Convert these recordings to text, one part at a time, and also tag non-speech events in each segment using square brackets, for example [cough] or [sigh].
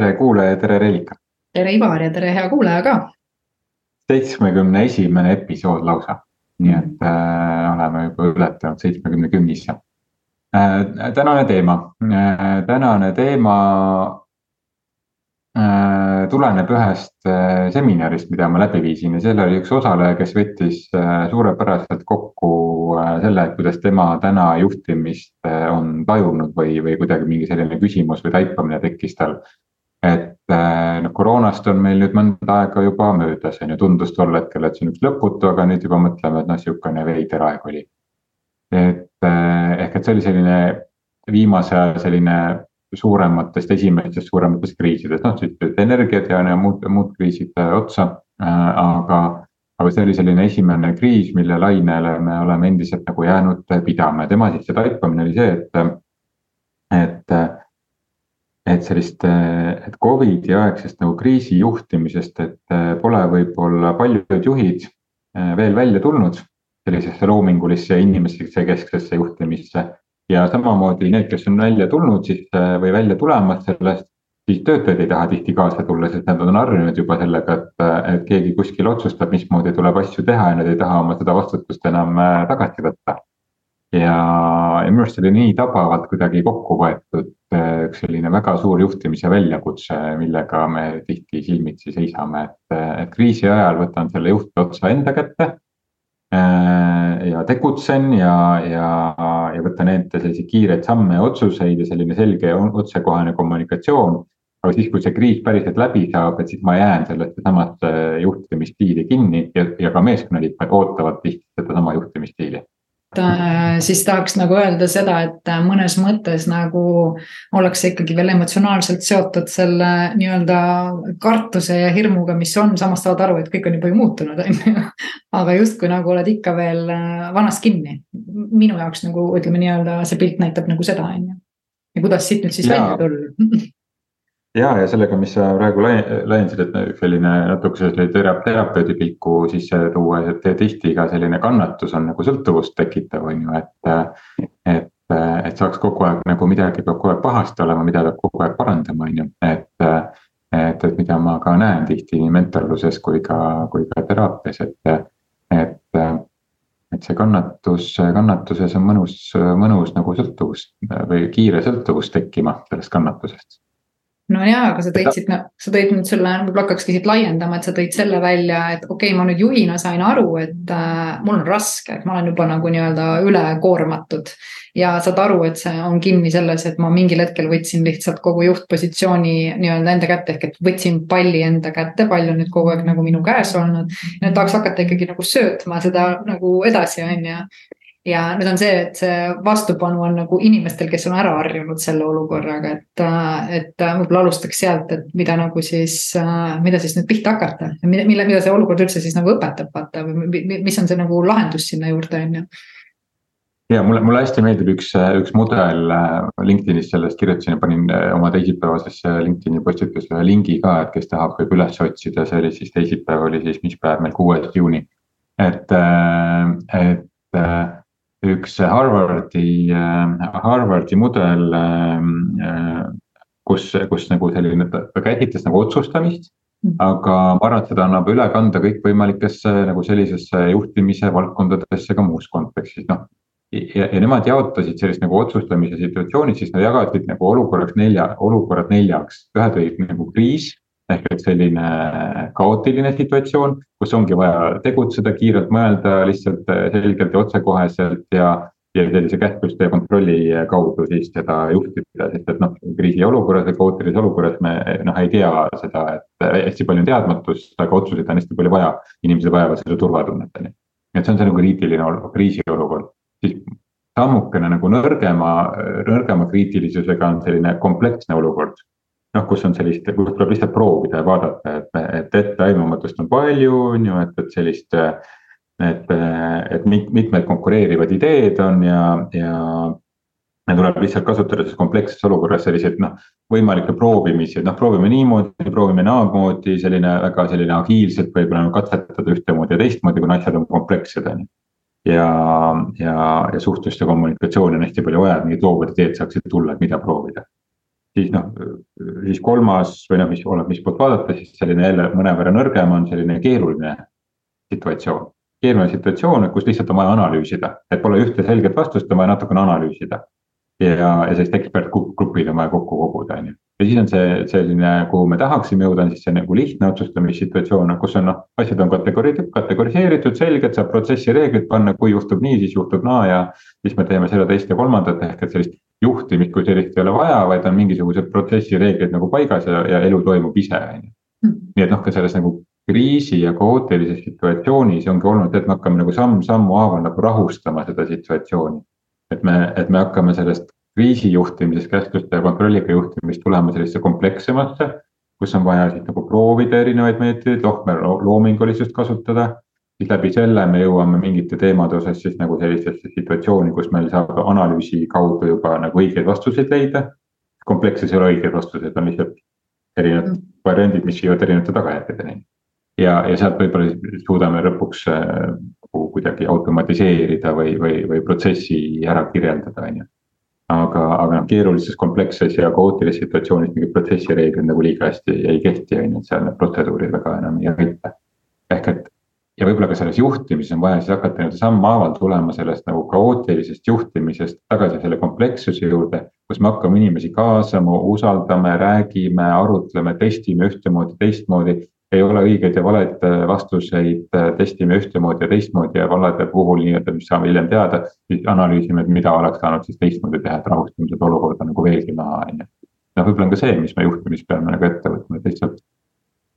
tere kuulaja, tere Reelika. tere Ivar ja tere hea kuulaja ka. seitsmekümne esimene episood lausa, nii et äh, oleme juba ületanud seitsmekümne kümnisse äh,. tänane teema äh,, tänane teema äh, tuleneb ühest äh, seminarist, mida ma läbi viisin ja seal oli üks osaleja, kes võttis äh, suurepäraselt kokku äh, selle, kuidas tema täna juhtimist äh, on tajunud või, või kuidagi mingi selline küsimus või taipamine tekkis tal et äh, noh, koroonast on meil nüüd mõnda aega juba möödas, on ju, tundus tol hetkel, et see on üks lõputu, aga nüüd juba mõtleme, et noh, sihukene veider aeg oli. et äh, ehk, et see oli selline viimase aja selline suurematest, esimestest suurematest kriisidest, noh, siis energiat ja muud, muud kriisid äh, otsa, aga. aga see oli selline esimene kriis, mille lainele me oleme endiselt nagu jäänud pidama ja tema siis see taipamine oli see, et, et et sellist, et Covidi aegsest nagu kriisi juhtimisest, et äh, pole võib-olla paljud juhid äh, veel välja tulnud sellisesse loomingulisse inimesesse kesksesse juhtimisse. ja samamoodi need, kes on välja tulnud siis või välja tulemas sellest, siis töötajad ei taha tihti kaasa tulla, sest nad on harjunud juba sellega, et, et keegi kuskil otsustab, mismoodi tuleb asju teha ja nad ei taha oma seda vastutust enam tagasi võtta ja, ja minu arust oli nii tabavalt kuidagi kokku võetud äh, üks selline väga suur juhtimise väljakutse, millega me tihti silmitsi seisame, et, et kriisi ajal võtan selle juhtotsa enda kätte. Äh, ja tegutsen ja, ja, ja võtan ette selliseid kiireid samme ja otsuseid ja selline selge ja otsekohene kommunikatsioon. aga siis, kui see kriis päriselt läbi saab, et siis ma jään sellesse samasse juhtimisstiili kinni ja, ja ka meeskonnaliikmed ootavad tihti sedasama juhtimisstiili siis tahaks nagu öelda seda, et äh, mõnes mõttes nagu ollakse ikkagi veel emotsionaalselt seotud selle nii-öelda kartuse ja hirmuga, mis on, samas saavad aru, et kõik on juba ju muutunud, [laughs] on ju. aga justkui nagu oled ikka veel äh, vanas kinni. minu jaoks nagu ütleme nii-öelda see pilt näitab nagu seda, on ju. ja kuidas siit nüüd siis ja. välja tulla [laughs] ja, ja sellega, mis sa praegu laiendasid, et selline natuke sellise terapeudi pilku sisse tuua, et tihti ka selline kannatus on nagu sõltuvust tekitav, on ju, et. et, et saaks kogu aeg nagu midagi peab kogu aeg pahasti olema, mida peab kogu aeg parandama, on ju, et. et, et mida ma ka näen tihti nii mentorluses kui ka, kui ka teraapias, et, et et see kannatus, kannatuses on mõnus, mõnus nagu sõltuvus või kiire sõltuvus tekkima sellest kannatusest no jaa, aga sa tõid siit, sa tõid nüüd selle, võib-olla hakkakski siit laiendama, et sa tõid selle välja, et okei okay,, ma nüüd juhina sain aru, et äh, mul on raske, et ma olen juba nagu nii-öelda ülekoormatud. ja saad aru, et see on kinni selles, et ma mingil hetkel võtsin lihtsalt kogu juhtpositsiooni nii-öelda enda kätte, ehk et võtsin palli enda kätte, pall on nüüd kogu aeg nagu minu käes olnud. ja nüüd tahaks hakata ikkagi nagu söötma seda nagu edasi, on ju ja nüüd on see, et see vastupanu on nagu inimestel, kes on ära harjunud selle olukorraga, et, et võib-olla alustaks sealt, et mida nagu siis, mida siis nüüd pihta hakata. mille, mille, mida see olukord üldse siis nagu õpetab, vaata mis on see nagu lahendus sinna juurde, on ju ja mulle, mulle hästi meeldib üks, üks mudel LinkedInis sellest kirjutasin ja panin oma teisipäevasesse LinkedIni postituse ühe lingi ka, et kes tahab, võib üles otsida, see oli siis teisipäev oli siis, mis päev meil, kuues juuni. et, et üks Harvardi, äh, Harvardi mudel, ähm, äh, kus, kus nagu selline, ta käsitles nagu otsustamist. Mm. aga ma arvan, et seda annab üle kanda kõikvõimalikesse nagu sellisesse juhtimise valdkondadesse ka muus kontekstis, noh. ja, ja nemad jaotasid sellist nagu otsustamise situatsioonid, siis nad jagasid nagu olukorraks nelja, olukorrad neljaks, ühed olid nagu kriis ehk et selline kaootiline situatsioon, kus ongi vaja tegutseda, kiirelt mõelda, lihtsalt äh, selgelt ja otsekoheselt ja. ja sellise käskluste ja kontrolli kaudu siis seda juhtida, sest et noh, kriisiolukorras või kaootilises olukorras me noh, ei tea seda, et äh, hästi palju on teadmatust, aga otsuseid on hästi palju vaja. inimesed vajavad seda turvatunnet, on ju. et see on see nagu kriitiline olukord, kriisiolukord, siis sammukene nagu nõrgema, nõrgema kriitilisusega on selline kompleksne olukord noh, kus on sellist, kus tuleb lihtsalt proovida ja vaadata, et, et etteaimamatust on palju, on ju, et, et sellist. et, et mitmed konkureerivad ideed on ja, ja. ja tuleb lihtsalt kasutada selles kompleksses olukorras selliseid noh, võimalikke proovimisi, et noh, proovime niimoodi, proovime naamoodi, selline väga selline agiilselt võib-olla nagu katsetada ühtemoodi ja teistmoodi, kuna asjad on komplekssed, on ju ja, ja, ja suhtlust ja kommunikatsiooni on hästi palju vaja, et mingid loovad ideed saaksid tulla, et mida proovida siis noh, siis kolmas või noh, mis oleneb, mis poolt vaadata, siis selline jälle mõnevõrra nõrgem on selline keeruline situatsioon. keeruline situatsioon, kus lihtsalt on vaja analüüsida, et pole ühte selget vastust, on vaja natukene analüüsida. ja, ja sellist ekspertgrupid on vaja kokku koguda, on ju. ja siis on see selline, kuhu me tahaksime jõuda, on siis see nagu lihtne otsustamissituatsioon, kus on noh, asjad on kategori-, kategoriseeritud, selged, saab protsessi reeglid panna, kui juhtub nii, siis juhtub naa ja. siis me teeme seda, teist ja kolmandat, ehk et sellist juhtimist kui sellist ei ole vaja, vaid on mingisugused protsessi reeglid nagu paigas ja, ja elu toimub ise, on ju. Hmm. nii et noh, ka selles nagu kriisi ja kaootilises situatsioonis ongi olnud, et me hakkame nagu samm-sammu haaval nagu rahustama seda situatsiooni. et me, et me hakkame sellest kriisi juhtimisest, käskluste ja kontrolliga juhtimist tulema sellisesse komplekssemasse. kus on vaja siis nagu proovida erinevaid meetreid, lohme loomingulisust kasutada siis läbi selle me jõuame mingite teemade osas siis nagu sellisesse situatsiooni, kus meil saab analüüsi kaudu juba nagu õigeid vastuseid leida. kompleksses ei ole õigeid vastuseid, on lihtsalt erinevad mm. variandid, mis viivad erinevate tagajärgedeni. ja, ja sealt võib-olla suudame lõpuks äh, kuidagi automatiseerida või, või, või protsessi ära kirjeldada, on ju. aga, aga noh, keerulises, kompleksses ja kaootilises situatsioonis mingid protsessi reeglid nagu liiga hästi ei kehti, on ju, et seal need protseduurid väga enam ei aita. ehk et ja võib-olla ka selles juhtimises on vaja siis hakata nii-öelda sammhaaval tulema sellest nagu kaootilisest juhtimisest tagasi selle komplekssuse juurde. kus me hakkame inimesi kaasama, usaldame, räägime, arutleme, testime ühtemoodi, teistmoodi. ei ole õigeid ja valed äh, vastuseid, äh, testime ühtemoodi ja teistmoodi ja valede puhul nii-öelda, mis saame hiljem teada. siis analüüsime, et mida oleks saanud siis teistmoodi teha, et rahustame seda olukorda nagu veelgi maha, on ju. noh, võib-olla on ka see, mis me juhtimist peame nagu ette võtma, et lihtsalt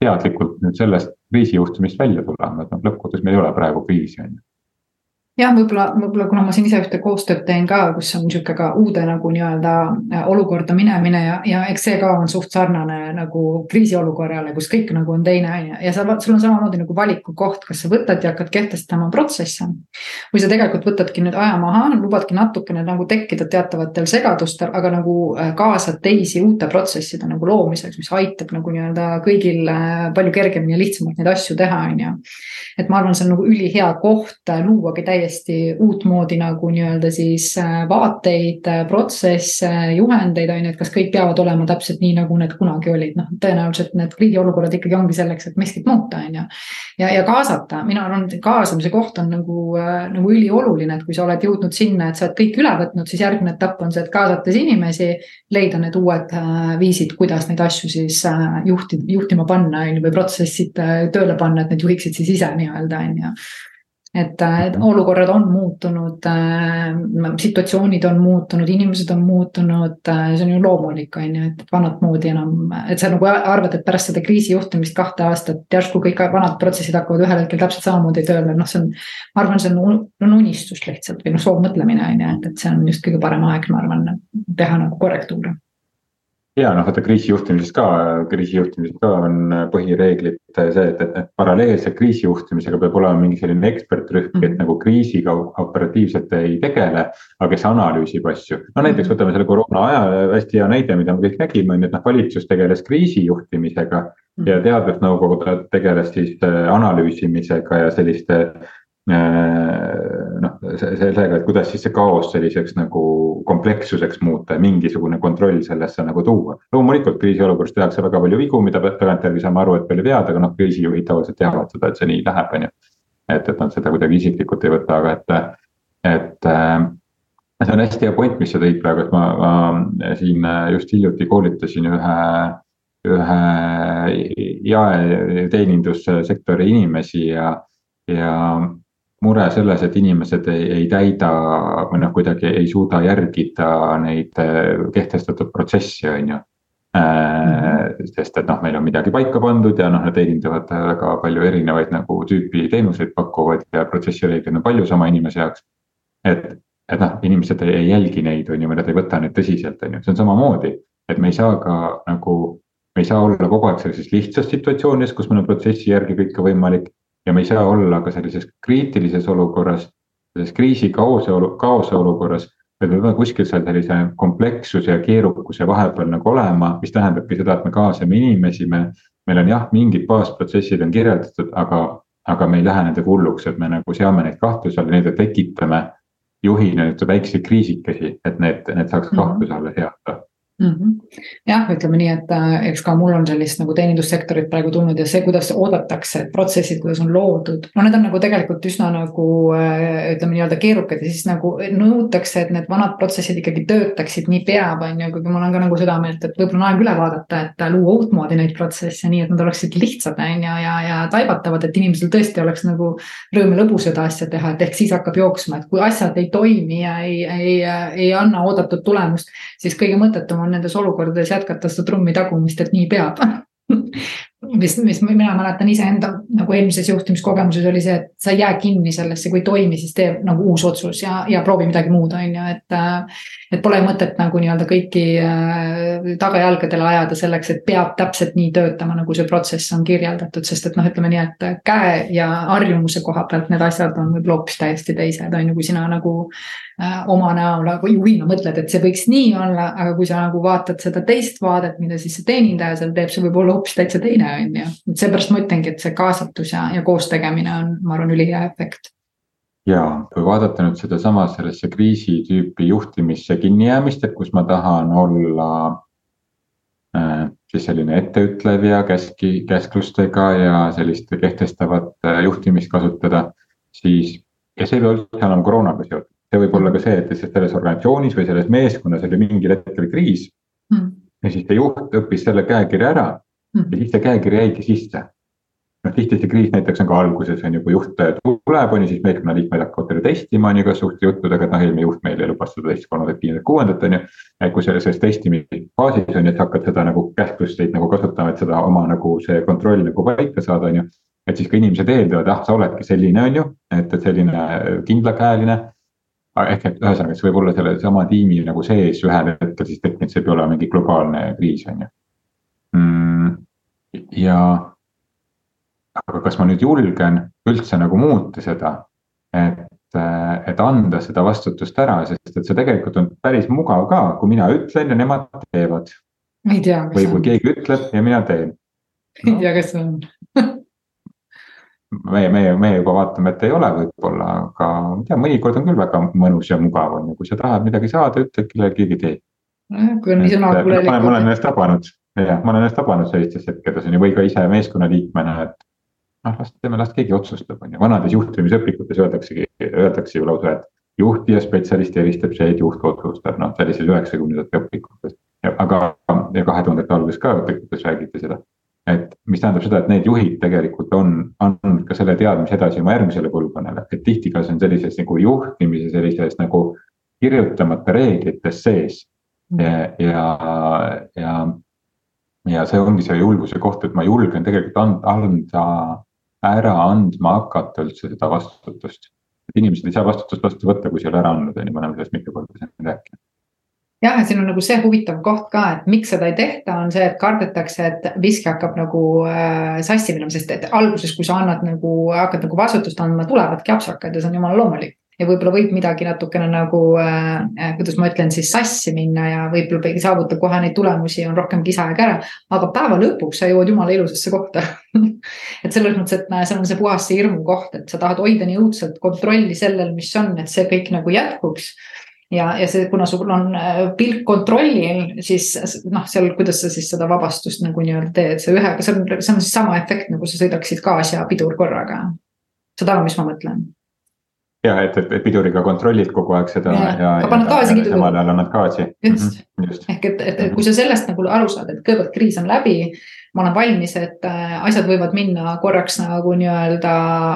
teadlikult nüüd sellest kriisijuhtumist välja tulema, et noh, lõppkokkuvõttes meil ei ole praegu kriisi, on ju jah, võib-olla, võib-olla kuna ma siin ise ühte koostööd teen ka, kus on niisugune ka uude nagu nii-öelda äh, olukorda minemine ja, ja eks see ka on suht sarnane nagu kriisiolukorrale, kus kõik nagu on teine on ju. ja sa, sul on samamoodi nagu valiku koht, kas sa võtad ja hakkad kehtestama protsesse. või sa tegelikult võtadki nüüd aja maha, lubadki natukene nagu tekkida teatavatel segadustel, aga nagu äh, kaasad teisi uute protsesside nagu loomiseks, mis aitab nagu nii-öelda kõigil äh, palju kergemini ja lihtsamalt neid asju teha, on ju. et ma arvan, see on nagu ülihea koht luuagi täiesti täiesti uutmoodi nagu nii-öelda siis äh, vaateid, äh, protsesse, juhendeid on ju, et kas kõik peavad olema täpselt nii, nagu need kunagi olid, noh, tõenäoliselt need kriisiolukorrad ikkagi ongi selleks, et miskit muuta, on ju. ja, ja kaasata, mina arvan, et kaasamise koht on nagu, äh, nagu ülioluline, et kui sa oled jõudnud sinna, et sa oled kõik üle võtnud, siis järgmine etapp on see, et kaasates inimesi, leida need uued viisid, kuidas neid asju siis juhti, juhtima panna, on ju, või protsessid tööle panna, et need juhiksid siis ise nii-öelda, on ju et, äh, et olukorrad on muutunud äh,, situatsioonid on muutunud, inimesed on muutunud äh,, see on ju loomulik, on ju, et vanat moodi enam, et sa nagu arvad, et pärast seda kriisi juhtimist kahte aastat järsku kõik vanad protsessid hakkavad ühel hetkel täpselt samamoodi tööle, noh, see on. ma arvan, see on, on unistus lihtsalt või noh, soovmõtlemine on ju, et, et see on just kõige parem aeg, ma arvan, teha nagu korrektuure ja noh, vaata kriisijuhtimises ka, kriisijuhtimises ka on põhireeglid see, et, et, et paralleelselt kriisijuhtimisega peab olema mingi selline ekspertrühm, kes mm. nagu kriisiga operatiivselt ei tegele. aga kes analüüsib asju, no näiteks mhm. võtame selle koroona aja hästi hea näide, mida me kõik nägime, on ju, et noh, valitsus tegeles kriisijuhtimisega. ja mhm. teadusnõukogu tegeles siis äh, analüüsimisega ja selliste Äh, noh, sellega, et kuidas siis see kaos selliseks nagu komplekssuseks muuta ja mingisugune kontroll sellesse nagu tuua. loomulikult kriisiolukorras tehakse väga palju vigu, mida tagantjärgi saame aru, et palju vead, aga noh, kriisijuhid tavaliselt teavad seda, et see nii läheb, on ju. et, et nad seda kuidagi isiklikult ei võta, aga et, et äh, see on hästi hea point, mis sa tõid praegu, et ma, ma siin just hiljuti koolitasin ühe ühe jaeteenindussektori inimesi ja, ja mure selles, et inimesed ei, ei täida või noh, kuidagi ei suuda järgida neid äh, kehtestatud protsesse, on ju. Äh, sest et noh, meil on midagi paika pandud ja noh, nad teenindavad väga palju erinevaid nagu tüüpi teenuseid pakuvad ja protsessireeglid on palju sama inimese jaoks. et, et noh, inimesed ei jälgi neid, on ju, või nad ei võta neid tõsiselt, on ju, see on samamoodi, et me ei saa ka nagu me ei saa olla kogu aeg sellises lihtsas situatsioonis, kus meil on protsessi järgi kõike võimalik ja me ei saa olla ka sellises kriitilises olukorras, selles kriisi kaose, kaose olukorras. me peame kuskil seal sellise komplekssuse ja keerukuse vahepeal nagu olema, mis tähendabki seda, et me kaasame inimesi, me. meil on jah, mingid baasprotsessid on kirjeldatud, aga, aga me ei lähe nendega hulluks, et me nagu seame neid kahtluse alla, nii-öelda tekitame juhina nüüd väikseid kriisikesi, et need, need saaks mhm. kahtluse alla seada mm. -hmm. jah, ütleme nii, et äh, eks ka mul on sellist nagu teenindussektorit praegu tulnud ja see, kuidas oodatakse, protsessid, kuidas on loodud. no need on nagu tegelikult üsna nagu äh, ütleme nii-öelda keerukad ja siis nagu nõutakse, et need vanad protsessid ikkagi töötaksid nii peab, on ju, kuigi mul on ka nagu seda meelt, et võib-olla on aeg üle vaadata, et luua uutmoodi neid protsesse, nii et nad oleksid lihtsad, on ju, ja, ja taibatavad, et inimesel tõesti oleks nagu rõõm ja lõbus seda asja teha, et ehk siis hakkab jooksma, et kui asjad ei toimi ja ei, ei, ei anna oodatud tulemust, siis kõige mõttetum on nendes olukordades jätkata seda trummi tagumist, et nii peab [laughs] mis, mis mina mäletan iseenda nagu eelmises juhtimiskogemuses oli see, et sa ei jää kinni sellesse, kui ei toimi, siis tee nagu uus otsus ja, ja proovi midagi muud, on ju, et. et pole mõtet nagu nii-öelda kõiki äh, tagajalgadele ajada selleks, et peab täpselt nii töötama, nagu see protsess on kirjeldatud, sest et noh, ütleme nii, et käe ja harjumuse koha pealt need asjad on võib-olla hoopis täiesti teised, on ju, kui sina nagu Äh, oma näol nagu juhina mõtled, et see võiks nii olla, aga kui sa nagu vaatad seda teist vaadet, mida siis see teenindaja seal teeb, see võib olla hoopis täitsa teine, on ju. et seepärast ma ütlengi, et see kaasatus ja, ja koostegemine on, ma arvan, ülihea efekt. ja kui vaadata nüüd sedasama sellesse kriisi tüüpi juhtimisse kinnijäämist, et kus ma tahan olla äh, siis selline etteütlev ja käski, käsklustega ja sellist kehtestavat äh, juhtimist kasutada, siis ja see ei ole üldse enam koroonaga seotud see võib olla ka see, et lihtsalt selles organisatsioonis või selles meeskonnas oli mingil hetkel kriis mm.. ja siis see juht õppis selle käekirja ära. Ja siis see käekiri jäigi sisse. noh, tihti see kriis näiteks on ka alguses on ju, kui juht tuleb, on ju, siis meeskonna liikmed hakkavad teda testima, on ju, igasuguste juttudega, et noh, eelmine juht meil ei lubas seda teist, kolmandat, viiendat, kuuendat, on ju. et kui selles, testimise faasis on ju, et hakkad seda nagu käsklusteid nagu kasutama, et seda oma nagu see kontroll nagu paika saada, on ju et siis ka inimesed eeldavad, ah, sa oledki selline, on ju, et, et selline kindlakäeline ehk et ühesõnaga, see võib olla sellesama tiimi nagu sees ühel hetkel siis tekkinud, see ei pea olema mingi globaalne kriis, on ju. Ja, aga kas ma nüüd julgen üldse nagu muuta seda, et, et anda seda vastutust ära, sest et see tegelikult on päris mugav ka, kui mina ütlen ja nemad teevad. või kui keegi ütleb ja mina teen no.. ei tea, kas on [laughs] meie, meie, meie juba vaatame, et ei ole võib-olla, aga ma ei tea, mõnikord on küll väga mõnus ja mugav on ju, kui sa tahad midagi saada, ütle kellelegi, keegi tee. kui on nii sõnakuulelikud. ma olen ennast tabanud, jah, ma olen ennast tabanud sellistes hetkedes on ju, või ka ise meeskonnaliikmena, et. noh, las teeme, las keegi otsustab, on ju, vanades juhtimisõpikutes öeldaksegi, öeldakse ju lausa, et. juht ja spetsialist eristab see, et juht otsustab, noh sellises üheksakümnendate õpikutes. aga, kahe tuhandete alguses ka õpikutes räägiti seda et mis tähendab seda, et need juhid tegelikult on andnud ka selle teadmise edasi oma järgmisele põlvkonnale, et tihti ka see on sellises nagu juhtimise sellises nagu kirjutamata reeglites sees. ja, ja, ja, ja see ongi see julguse koht, et ma julgen tegelikult anda, anda ära andma hakata üldse seda vastutust. inimesed ei saa vastutust vastu võtta, kui sa ei ole ära andnud, on ju, me oleme sellest mitu korda siin rääkinud jah, ja siin on nagu see huvitav koht ka, et miks seda ei tehta, on see, et kardetakse, et viski hakkab nagu äh, sassi minema, sest et alguses, kui sa annad nagu, hakkad nagu vastutust andma, tulevadki apsakad ja see on jumala loomulik. Ja võib-olla võib midagi natukene nagu äh,, äh kuidas ma ütlen siis sassi minna ja võib-olla ei saavuta kohe neid tulemusi, on rohkem kisa-aega ära. aga päeva lõpuks sa jõuad jumala ilusasse kohta [laughs] et selles mõttes, et seal on see puhas see hirmu koht, et sa tahad hoida nii õudselt kontrolli sellel, mis on, et see kõik nagu jätkuks ja, ja see, kuna sul on äh, pilk kontrollil, siis noh, seal, kuidas sa siis seda vabastust nagu nii-öelda teed, see ühe, see on, see on siis sama efekt, nagu sa sõidaksid gaas ja pidur korraga. saad aru, mis ma mõtlen? Ja et, et, et piduriga kontrollid kogu aeg seda ja, ja, ja, ja samal ajal annad gaasi. just -hmm. just., ehk et, et, et kui sa sellest nagu aru saad, et kõigepealt kriis on läbi ma olen valmis, et äh, asjad võivad minna korraks nagu nii-öelda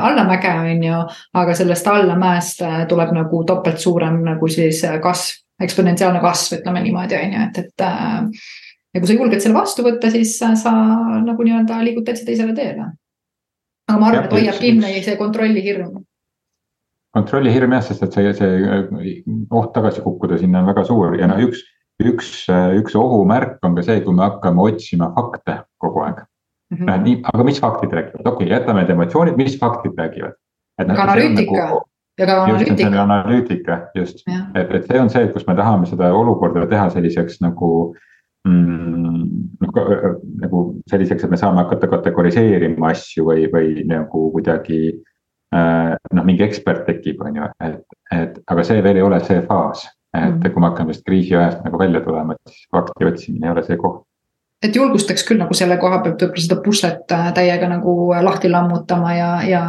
allamäge, on ju. aga sellest allamäest äh, tuleb nagu topelt suurem nagu siis äh, kasv, eksponentsiaalne kasv, ütleme niimoodi, on ju, et, et. ja kui sa julged selle vastu võtta, siis sa nagu nii-öelda liigud täitsa teisele teele. aga ma arvan, et hoiab kinni see kontrollihirm kontrollihirm jah, sest et see, see oht tagasi kukkuda sinna on väga suur ja noh, üks üks, üks ohumärk on ka see, kui me hakkame otsima fakte kogu aeg mm. -hmm. nii, aga mis faktid räägivad, okei okay,, jätame need emotsioonid, mis faktid räägivad? aga analüütika nagu, ja ka analüütika. just, analüütika, just, et, et see on see, kus me tahame seda olukorda teha selliseks nagu nagu, nagu selliseks, et me saame hakata kategoriseerima asju või, või nagu kuidagi äh,. Noh, mingi ekspert tekib, on ju, et, et aga see veel ei ole see faas et -hmm. kui me hakkame sellest kriisiajast nagu välja tulema, et siis fakti otsimine ei ole see koht et julgustaks küll nagu selle koha pealt võib-olla seda puslet äh, täiega nagu äh, lahti lammutama ja, ja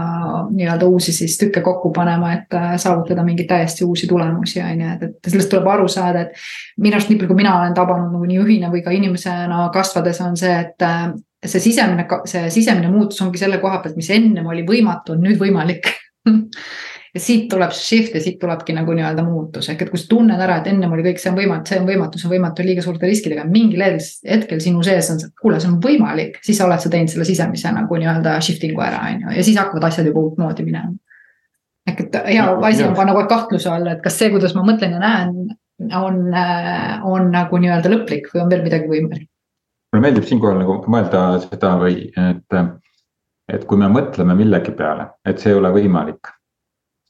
nii-öelda uusi siis tükke kokku panema, et äh, saavutada mingeid täiesti uusi tulemusi, on ju, et, et sellest tuleb aru saada, et. minu arust nii palju, kui mina olen tabanud nagu nii juhina või ka inimesena kasvades, on see, et see sisemine, see sisemine muutus ongi selle koha pealt, mis ennem oli võimatu, on nüüd võimalik. [laughs] Ja siit tuleb shift ja siit tulebki nagu nii-öelda muutus, ehk et kui sa tunned ära, et ennem oli kõik, see on võimatu, see on võimatu, see on võimatu liiga suurte riskidega, mingil hetkel sinu sees on see, kuule, see on võimalik, siis oled sa teinud selle sisemise nagu nii-öelda shifting'u ära, on ju, ja siis hakkavad asjad juba uutmoodi minema. ehk et hea asi on panna kogu aeg kahtluse alla, et kas see, kuidas ma mõtlen ja näen, on, on nagu nii-öelda lõplik või on veel midagi võimalik mulle meeldib siinkohal nagu mõelda seda või et, et kui me mõtleme millegi peale, et see ei ole võimalik,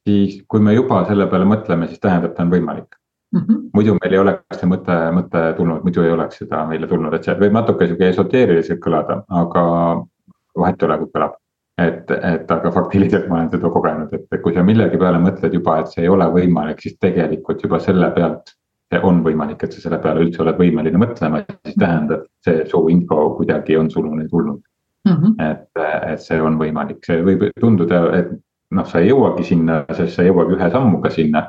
siis kui me juba selle peale mõtleme, siis tähendab, ta on võimalik mm. -hmm. muidu meil ei oleks see mõte, mõte tulnud, muidu ei oleks seda meile tulnud, et see võib natuke sihuke esoteeriliselt kõlada, aga vahet ei ole, kui kõlab. et, et aga faktiliselt ma olen seda kogenud, et kui sa millegi peale mõtled juba, et see ei ole võimalik, siis tegelikult juba selle pealt on võimalik, et sa selle peale üldse oled võimeline mõtlema, siis tähendab, see su info kuidagi on suluni tulnud mm. -hmm. et, et see on võimalik, see võib tunduda, et noh, sa ei jõuagi sinna, sest sa ei jõuagi ühe sammuga sinna.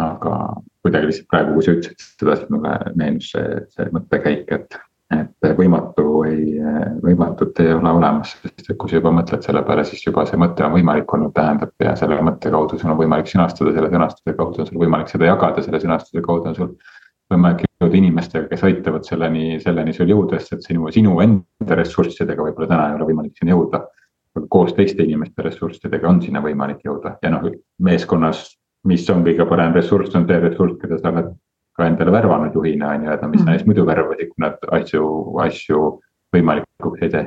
aga kuidagi lihtsalt praegu, kui sa ütlesid seda, siis mulle meenus see, see mõttekäik, et, et võimatu ei, võimatut ei ole olemas, sest et kui sa juba mõtled selle peale, siis juba see mõte on võimalik olnud, tähendab ja selle mõtte kaudu sul on võimalik sõnastada, selle sõnastuse kaudu on sul võimalik seda jagada, selle sõnastuse kaudu on sul võimalik jõuda inimestega, kes aitavad selleni, selleni sul jõuda, sest et sinu, sinu enda ressurssidega võib-olla täna ei ole võimalik sinna jõuda koos teiste inimeste ressurssidega on sinna võimalik jõuda. Ja noh, meeskonnas, mis on kõige parem ressurss, on see ressurss, keda sa oled ka endale värvanud juhina on ju, et no mis mm sa neist muidu värvasid, kui nad asju, asju võimalikuks ei tee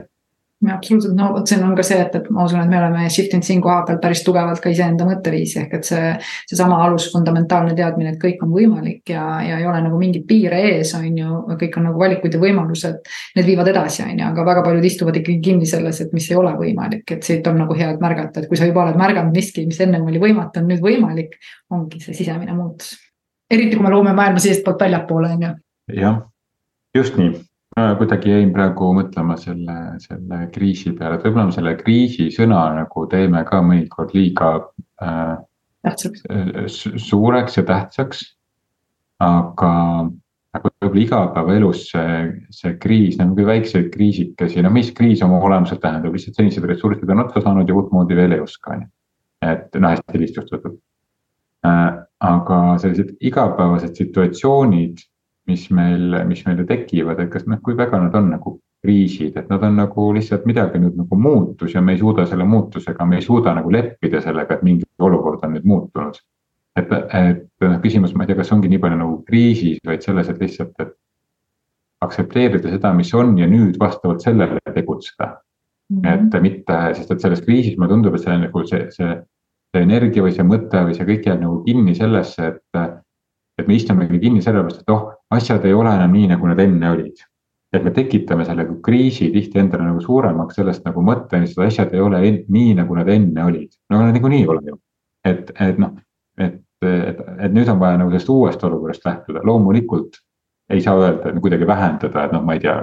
absoluutselt, no vot, see on ka see, et, et ma usun, et me oleme shift inud siin koha peal päris tugevalt ka iseenda mõtteviisi ehk et see. seesama alus, fundamentaalne teadmine, et kõik on võimalik ja, ja ei ole nagu mingeid piire ees, on ju, kõik on nagu valikud ja võimalused. Need viivad edasi, on ju, aga väga paljud istuvad ikkagi kinni selles, et mis ei ole võimalik, et siit on nagu head märgata, et kui sa juba oled märganud miski, mis ennem oli võimatu, on nüüd võimalik. ongi see sisemine muutus, eriti kui me loome maailma seestpoolt väljapoole, on ju. jah, just nii kuidagi jäin praegu mõtlema selle, selle kriisi peale, et võib-olla me selle kriisi sõna nagu teeme ka mõnikord liiga äh, suureks ja tähtsaks. aga, aga võib-olla igapäevaelus see, see kriis, nagu väikseid kriisikesi, no mis kriis oma olemuselt tähendab, lihtsalt senised ressursid on otsa saanud ja uutmoodi veel ei oska, on ju. et noh, hästi lihtsustatud äh,. Aga sellised igapäevased situatsioonid mis meil, mis meile tekivad, et kas noh, kui väga nad on nagu kriisid, et nad on nagu lihtsalt midagi nüüd nagu muutus ja me ei suuda selle muutusega, me ei suuda nagu leppida sellega, et mingi olukord on nüüd muutunud. et, et noh, küsimus, ma ei tea, kas ongi nii palju nagu kriisis, vaid selles, et lihtsalt, et aktsepteerida seda, mis on ja nüüd vastavalt sellele tegutseda. -hmm. et mitte, sest et selles kriisis mulle tundub, et see nagu see, see, see energia või see mõte või see kõik jääb nagu kinni sellesse, et et me istumegi kinni sellepärast, et oh, asjad ei ole enam nii, nagu nad enne olid. et me tekitame selle kriisi tihti endale nagu suuremaks sellest nagu mõtteni, et asjad ei ole nii, nagu nad enne olid. no nad niikuinii ei ole ju. et, et noh, et, et, et nüüd on vaja nagu sellest uuest olukorrast lähtuda, loomulikult ei saa öelda, et kuidagi vähendada, et noh, ma ei tea.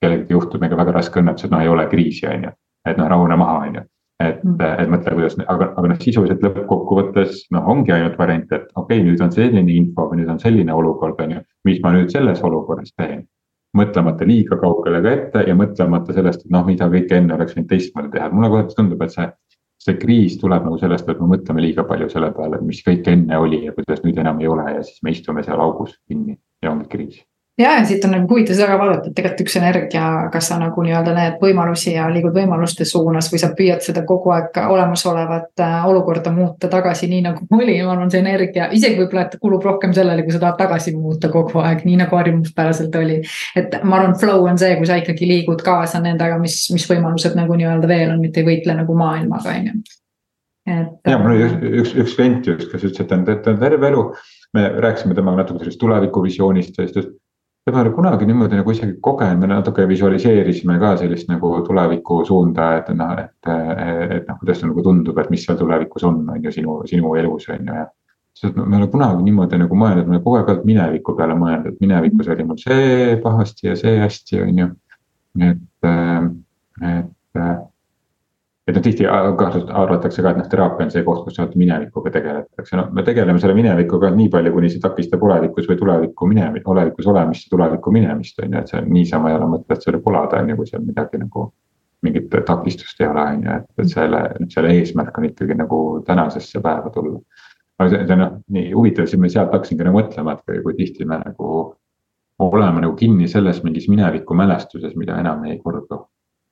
kellelgi juhtub mingi väga raske õnnetus, et noh, ei ole kriisi, on ju, et noh, rahune maha, on ju et, mm. et mõtle, kuidas, aga, aga noh, sisuliselt lõppkokkuvõttes noh, ongi ainult variant, et okei okay,, nüüd on selline info või nüüd on selline olukord, on ju. mis ma nüüd selles olukorras teen? mõtlemata liiga kaugele ka ette ja mõtlemata sellest, et noh, mida kõike enne oleks võinud teistmoodi teha, mulle kohati tundub, et see. see kriis tuleb nagu sellest, et me mõtleme liiga palju selle peale, mis kõik enne oli ja kuidas nüüd enam ei ole ja siis me istume seal augus kinni ja ongi kriis ja, ja siit on nagu huvitav seda ka vaadata, et tegelikult üks energia, kas sa nagu nii-öelda näed võimalusi ja liigud võimaluste suunas või sa püüad seda kogu aeg olemasolevat äh, olukorda muuta tagasi, nii nagu oli, ma arvan, see energia isegi võib-olla, et kulub rohkem sellele, kui sa tahad tagasi muuta kogu aeg, nii nagu harjumuspäraselt oli. et ma arvan, flow on see, kui sa ikkagi liigud kaasa nendega, mis, mis võimalused nagu nii-öelda veel on, mitte ei võitle nagu maailmaga, on ju. et. ja mul oli üks, üks, üks klient just, kes ütles, et ta on, ta on terve elu me rääkisime temaga natuke sellest tulevikuvisioonist, sellistest ma ei ole kunagi niimoodi nagu isegi kogenud, me natuke visualiseerisime ka sellist nagu tuleviku suunda, et noh, et, et noh, kuidas nagu tundub, et mis seal tulevikus on, on ju sinu, sinu elus on ju ja. sest ma ei ole kunagi niimoodi nagu mõelnud, ma olen kogu aeg ainult mineviku peale mõelnud, minevikus oli mul see pahasti ja see hästi, on ju. et, et et noh, tihti arvatakse ka, et noh, teraapia on see koht, kus ainult minevikuga tegeletakse, no me tegeleme selle minevikuga nii palju, kuni see takistab olevikus või tulevikku minevi-, olevikus olemist ja tulevikku minemist, on ju, et see niisama ei ole mõtet selle polada, on ju, kui seal midagi nagu. mingit takistust ei ole, on ju, et, et selle, selle eesmärk on ikkagi nagu tänasesse päeva tulla. aga see, see noh, nii huvitav, siis ma sealt hakkasingi nagu mõtlema, et kui, kui tihti me nagu oleme nagu kinni selles mingis mineviku mälestuses, mida enam ei kordu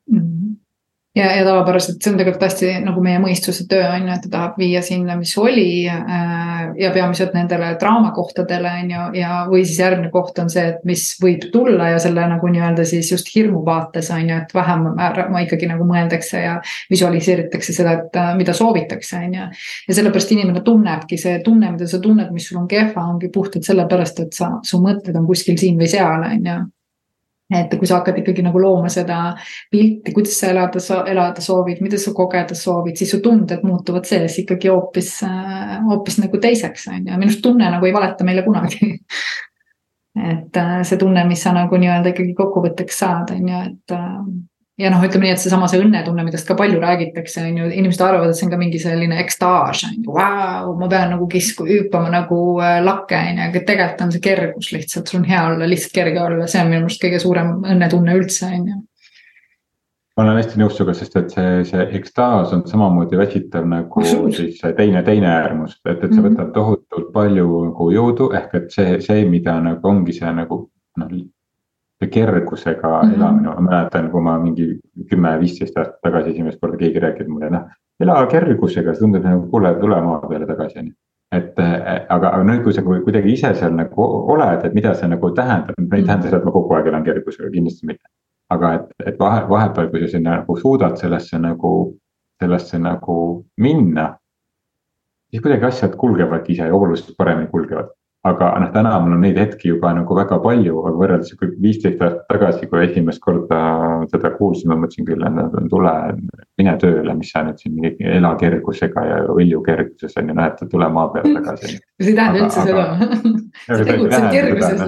mm. -hmm ja, ja tavapäraselt see on tegelikult hästi nagu meie mõistuse töö on ju, et ta tahab viia sinna, mis oli äh, ja peamiselt nendele draamakohtadele on ju, ja, või siis järgmine koht on see, et mis võib tulla ja selle nagu nii-öelda siis just hirmu vaates on ju, et vähem ma ikkagi nagu mõeldakse ja visualiseeritakse seda, et äh, mida soovitakse, on ju. ja sellepärast inimene tunnebki, see tunne, mida sa tunned, mis sul on kehva, ongi puhtalt sellepärast, et sa, su mõtted on kuskil siin või seal, on ju et kui sa hakkad ikkagi nagu looma seda pilti, kuidas sa elada, elada soovid, mida sa kogeda soovid, siis su tunded muutuvad sees ikkagi hoopis, hoopis nagu teiseks on ju, minu arust tunne nagu ei valeta meile kunagi. [laughs] Et äh, see tunne, mis sa nagu nii-öelda ikkagi kokkuvõtteks saad, on ju, et äh, ja noh, ütleme nii, et seesama see õnnetunne, millest ka palju räägitakse, on ju, inimesed arvavad, et see on ka mingi selline ekstaas, on ju, vau, ma pean nagu kisku hüppama nagu äh, lakke, on ju, aga tegelikult on see kergus lihtsalt, sul on hea olla, lihtsalt kerge olla, see on minu meelest kõige suurem õnnetunne üldse, on ju. Ma olen hästi nõus sinuga, sest et see, see ekstaas on samamoodi väsitav nagu siis teine, teine äärmus, et, et see mhm. võtab tohutult palju nagu jõudu, ehk et see, see, mida nagu ongi see nagu noh kergusega mm -hmm. elamine, ma mäletan, kui ma mingi kümme-viisteist aastat tagasi esimest korda keegi rääkis mulle, noh. ela kergusega, see tundub nagu kuule, tule maa peale tagasi, on ju. et aga, aga nüüd, kui sa kuidagi ise seal nagu oled, et mida see nagu tähendab, ei tähenda seda, et ma kogu aeg elan kergusega, kindlasti mitte. aga et, et vahe, vahepeal, kui sa sinna nagu suudad sellesse nagu, sellesse nagu minna. siis kuidagi asjad kulgevad ise oluliselt paremini kulgevad aga noh, täna mul on neid hetki juba nagu väga palju, aga võrreldes viisteist aastat tagasi, kui esimest korda seda kuulsin, ma mõtlesin küll, et tule, mine tööle, mis sa nüüd siin mingi ela kergusega ja õlju kerguses on ju, noh, et tule maa peale tagasi. [laughs] see ei tähenda üldse seda. [laughs] sa tegutsed kerguses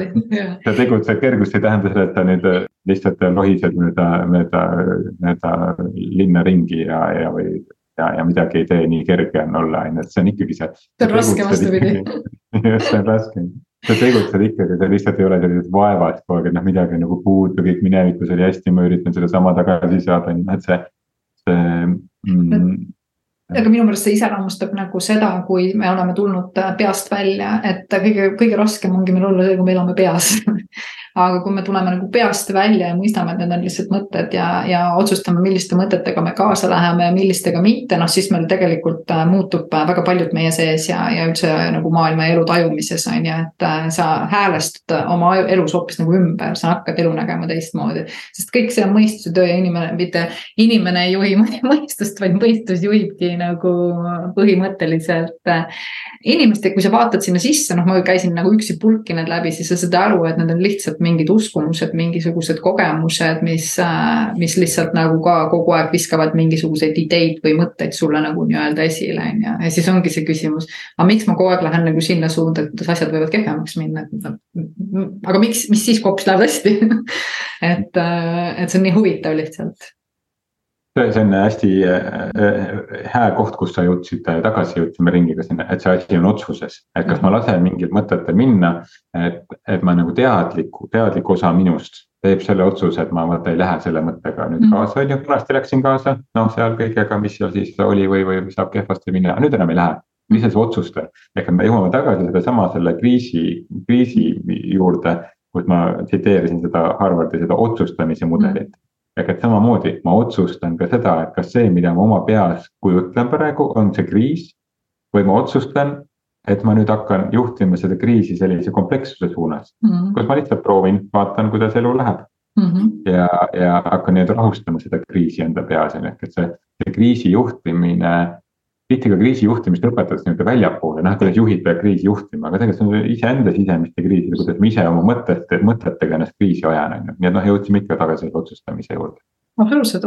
sa tegutsed kergus, ei tähenda seda, et sa nüüd lihtsalt lohised mööda, mööda, mööda linna ringi ja, ja või ja, ja midagi ei tee, nii kerge on olla, on ju, et see on ikkagi see. see on raske vastupidi. [laughs] just, see on raske. sa tegutsed ikkagi, sa lihtsalt ei ole sellised vaevad kogu aeg, et noh, midagi on nagu puudu, kõik minevikus oli hästi, ma üritan sedasama tagasi saada, on ju, et see, see mm, aga minu meelest see iseloomustab nagu seda, kui me oleme tulnud peast välja, et kõige, kõige raskem ongi meil olla see, kui me elame peas [laughs] aga kui me tuleme nagu peast välja ja mõistame, et need on lihtsalt mõtted ja, ja otsustame, milliste mõtetega me kaasa läheme ja millistega mitte, noh siis meil tegelikult äh, muutub äh, väga paljud meie sees ja, ja üldse nagu maailma ja elu tajumises on ju, et äh, sa häälestud oma elus hoopis nagu ümber, sa hakkad elu nägema teistmoodi. sest kõik see on mõistuse töö ja inimene, mitte inimene ei juhi [laughs] mõistust, vaid mõistus juhibki nagu põhimõtteliselt inimeste, kui sa vaatad sinna sisse, noh, ma käisin nagu üksipulki need läbi, siis sa saad aru, et need on lihtsalt mingid uskumused, mingisugused kogemused, mis, äh, mis lihtsalt nagu ka kogu aeg viskavad mingisuguseid ideid või mõtteid sulle nagu nii-öelda esile, on ju. ja siis ongi see küsimus, aga miks ma kogu aeg lähen nagu sinna suunda, et kuidas asjad võivad kehvemaks minna, et aga miks, mis siis, kui hoopis läheb hästi [laughs] et, äh, et see on nii huvitav lihtsalt see on hästi äh, hea koht, kus sa jõudsid tagasi, jõudsime ringiga sinna, et see asi on otsuses. et kas ma lasen mingil mõtetel minna, et, et ma nagu teadliku, teadlik osa minust teeb selle otsuse, et ma vaata ei lähe selle mõttega nüüd mm. kaasa, on ju, vanasti läksin kaasa, noh, seal kõigega, mis seal siis oli või, või saab kehvasti minna, nüüd enam ei lähe. mis see otsuste, ehk me jõuame tagasi sedasama selle kriisi, kriisi juurde, kus ma tsiteerisin seda Harvardi seda otsustamise mudelit mm ehk et samamoodi ma otsustan ka seda, et kas see, mida ma oma peas kujutlen praegu, on see kriis. või ma otsustan, et ma nüüd hakkan juhtima seda kriisi sellise komplekssuse suunas mm, -hmm. kus ma lihtsalt proovin, vaatan, kuidas elu läheb mm. -hmm. ja, ja hakkan nii-öelda rahustama seda kriisi enda peas, on ju, ehk et see, see kriisi juhtimine tihti ka kriisi juhtimist õpetatakse nii-öelda väljapoole, noh, kuidas juhid peavad kriisi juhtima, aga tegelikult see on iseenda sisemiste kriiside, kuidas ma ise oma mõtete, mõtetega ennast kriisi ajan, on ju. nii et noh, jõudsime ikka tagasi selle otsustamise juurde. absoluutselt,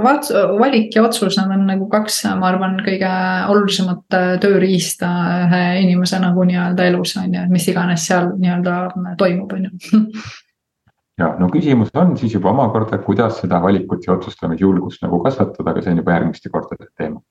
valik ja otsus, need on nagu kaks, ma arvan, kõige olulisemat äh, tööriista ühe inimese nagu nii-öelda elus on ju, et mis iganes seal nii-öelda toimub, on ju. [laughs] ja no küsimus on siis juba omakorda, kuidas seda valikut ja otsustamisjulgust nagu kasvatada, aga see on juba järgmiste kordade teema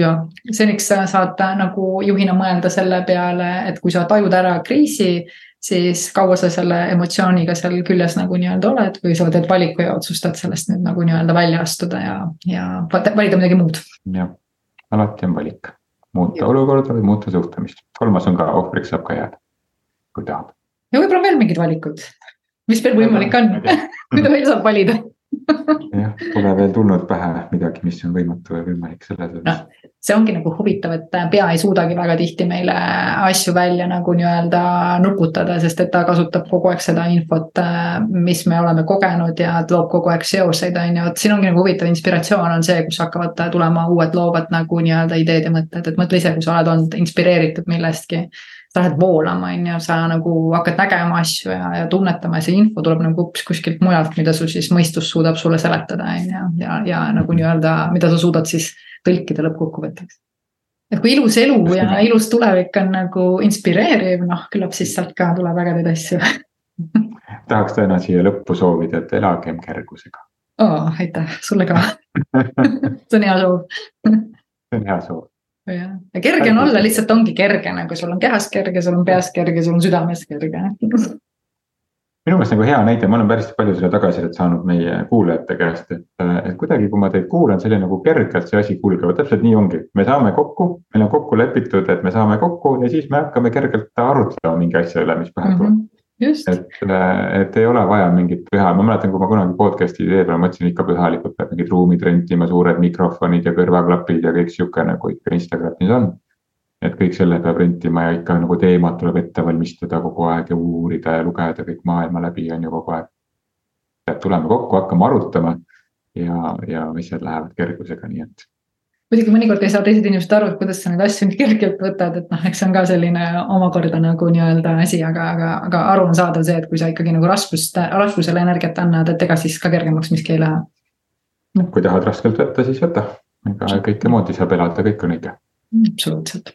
ja seniks saad nagu juhina mõelda selle peale, et kui sa tajud ära kriisi, siis kaua sa selle emotsiooniga seal küljes nagu nii-öelda oled või sa teed valiku ja otsustad sellest nüüd nagu nii-öelda välja astuda ja, ja valida midagi muud. jah, alati on valik, muuta ja. olukorda või muuta suhtumist, kolmas on ka, ohvriks saab ka jääda, kui tahab. ja võib-olla on veel mingid valikud, mis veel võimalik on. [laughs] Mida veel saab valida jah, pole veel tulnud pähe midagi, mis on võimatu või võimalik selles osas. no,. see ongi nagu huvitav, et pea ei suudagi väga tihti meile asju välja nagu nii-öelda nuputada, sest et ta kasutab kogu aeg seda infot, mis me oleme kogenud ja loob kogu aeg seoseid, on ju, et siin ongi nagu huvitav inspiratsioon on see, kus hakkavad tulema uued loovad nagu nii-öelda ideed ja mõtted, et mõtle ise, kui sa oled olnud inspireeritud millestki sa lähed voolama, on ju, sa nagu hakkad nägema asju ja, ja tunnetama ja see info tuleb nagu hoopis kuskilt mujalt, mida sul siis mõistus suudab sulle seletada, on ju, ja, ja nagu nii-öelda, mida sa suudad siis tõlkida lõppkokkuvõtteks. et kui ilus elu ja ilus tulevik on nagu inspireeriv, noh, küllap siis sealt ka tuleb ägedaid asju. [laughs] Tahaks täna siia lõppu soovida, et elagem kergusega. Oh,. aitäh, sulle ka. [laughs] See on hea soov. See on hea soov jah, ja kerge on olla, lihtsalt ongi kerge, nagu sul on kehas kerge, sul on peas kerge, sul on südames kerge [laughs] minu meelest nagu hea näide, ma olen päris palju seda tagasisidet saanud meie kuulajate käest, et, et kuidagi, kui ma teid kuulan, selline nagu kergelt see asi kulgeb, täpselt nii ongi. me saame kokku, meil on kokku lepitud, et me saame kokku ja siis me hakkame kergelt arutlema mingi asja üle, mis pähe tuleb mm. -hmm et, et ei ole vaja mingit püha, ma mäletan, kui ma kunagi podcast'i tee peal mõtlesin ikka pühalikult peab mingid ruumid rentima, suured mikrofonid ja kõrvaklapid ja kõik sihuke nagu ikka Instagramis on. et kõik selle peab rentima ja ikka nagu teemat tuleb ette valmistada kogu aeg ja uurida ja lugeda kõik maailma läbi on ju kogu aeg. peab tulema kokku, hakkama arutama ja, ja asjad lähevad kergusega, nii et muidugi mõnikord ei saa teised inimesed aru, et kuidas sa neid asju nii kergelt võtad, et noh, eks see on ka selline omakorda nagu nii-öelda asi, aga, aga, aga aru on saadav see, et kui sa ikkagi nagu raskust, raskusele energiat annad, et ega siis ka kergemaks miski ei lähe. kui tahad raskelt võtta, siis võta, ega kõike moodi saab elada, kõik on õige. absoluutselt,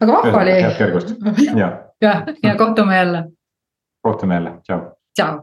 aga vahva oli. head kergust, [laughs] ja. ja, ja kohtume jälle. kohtume jälle, tšau. tšau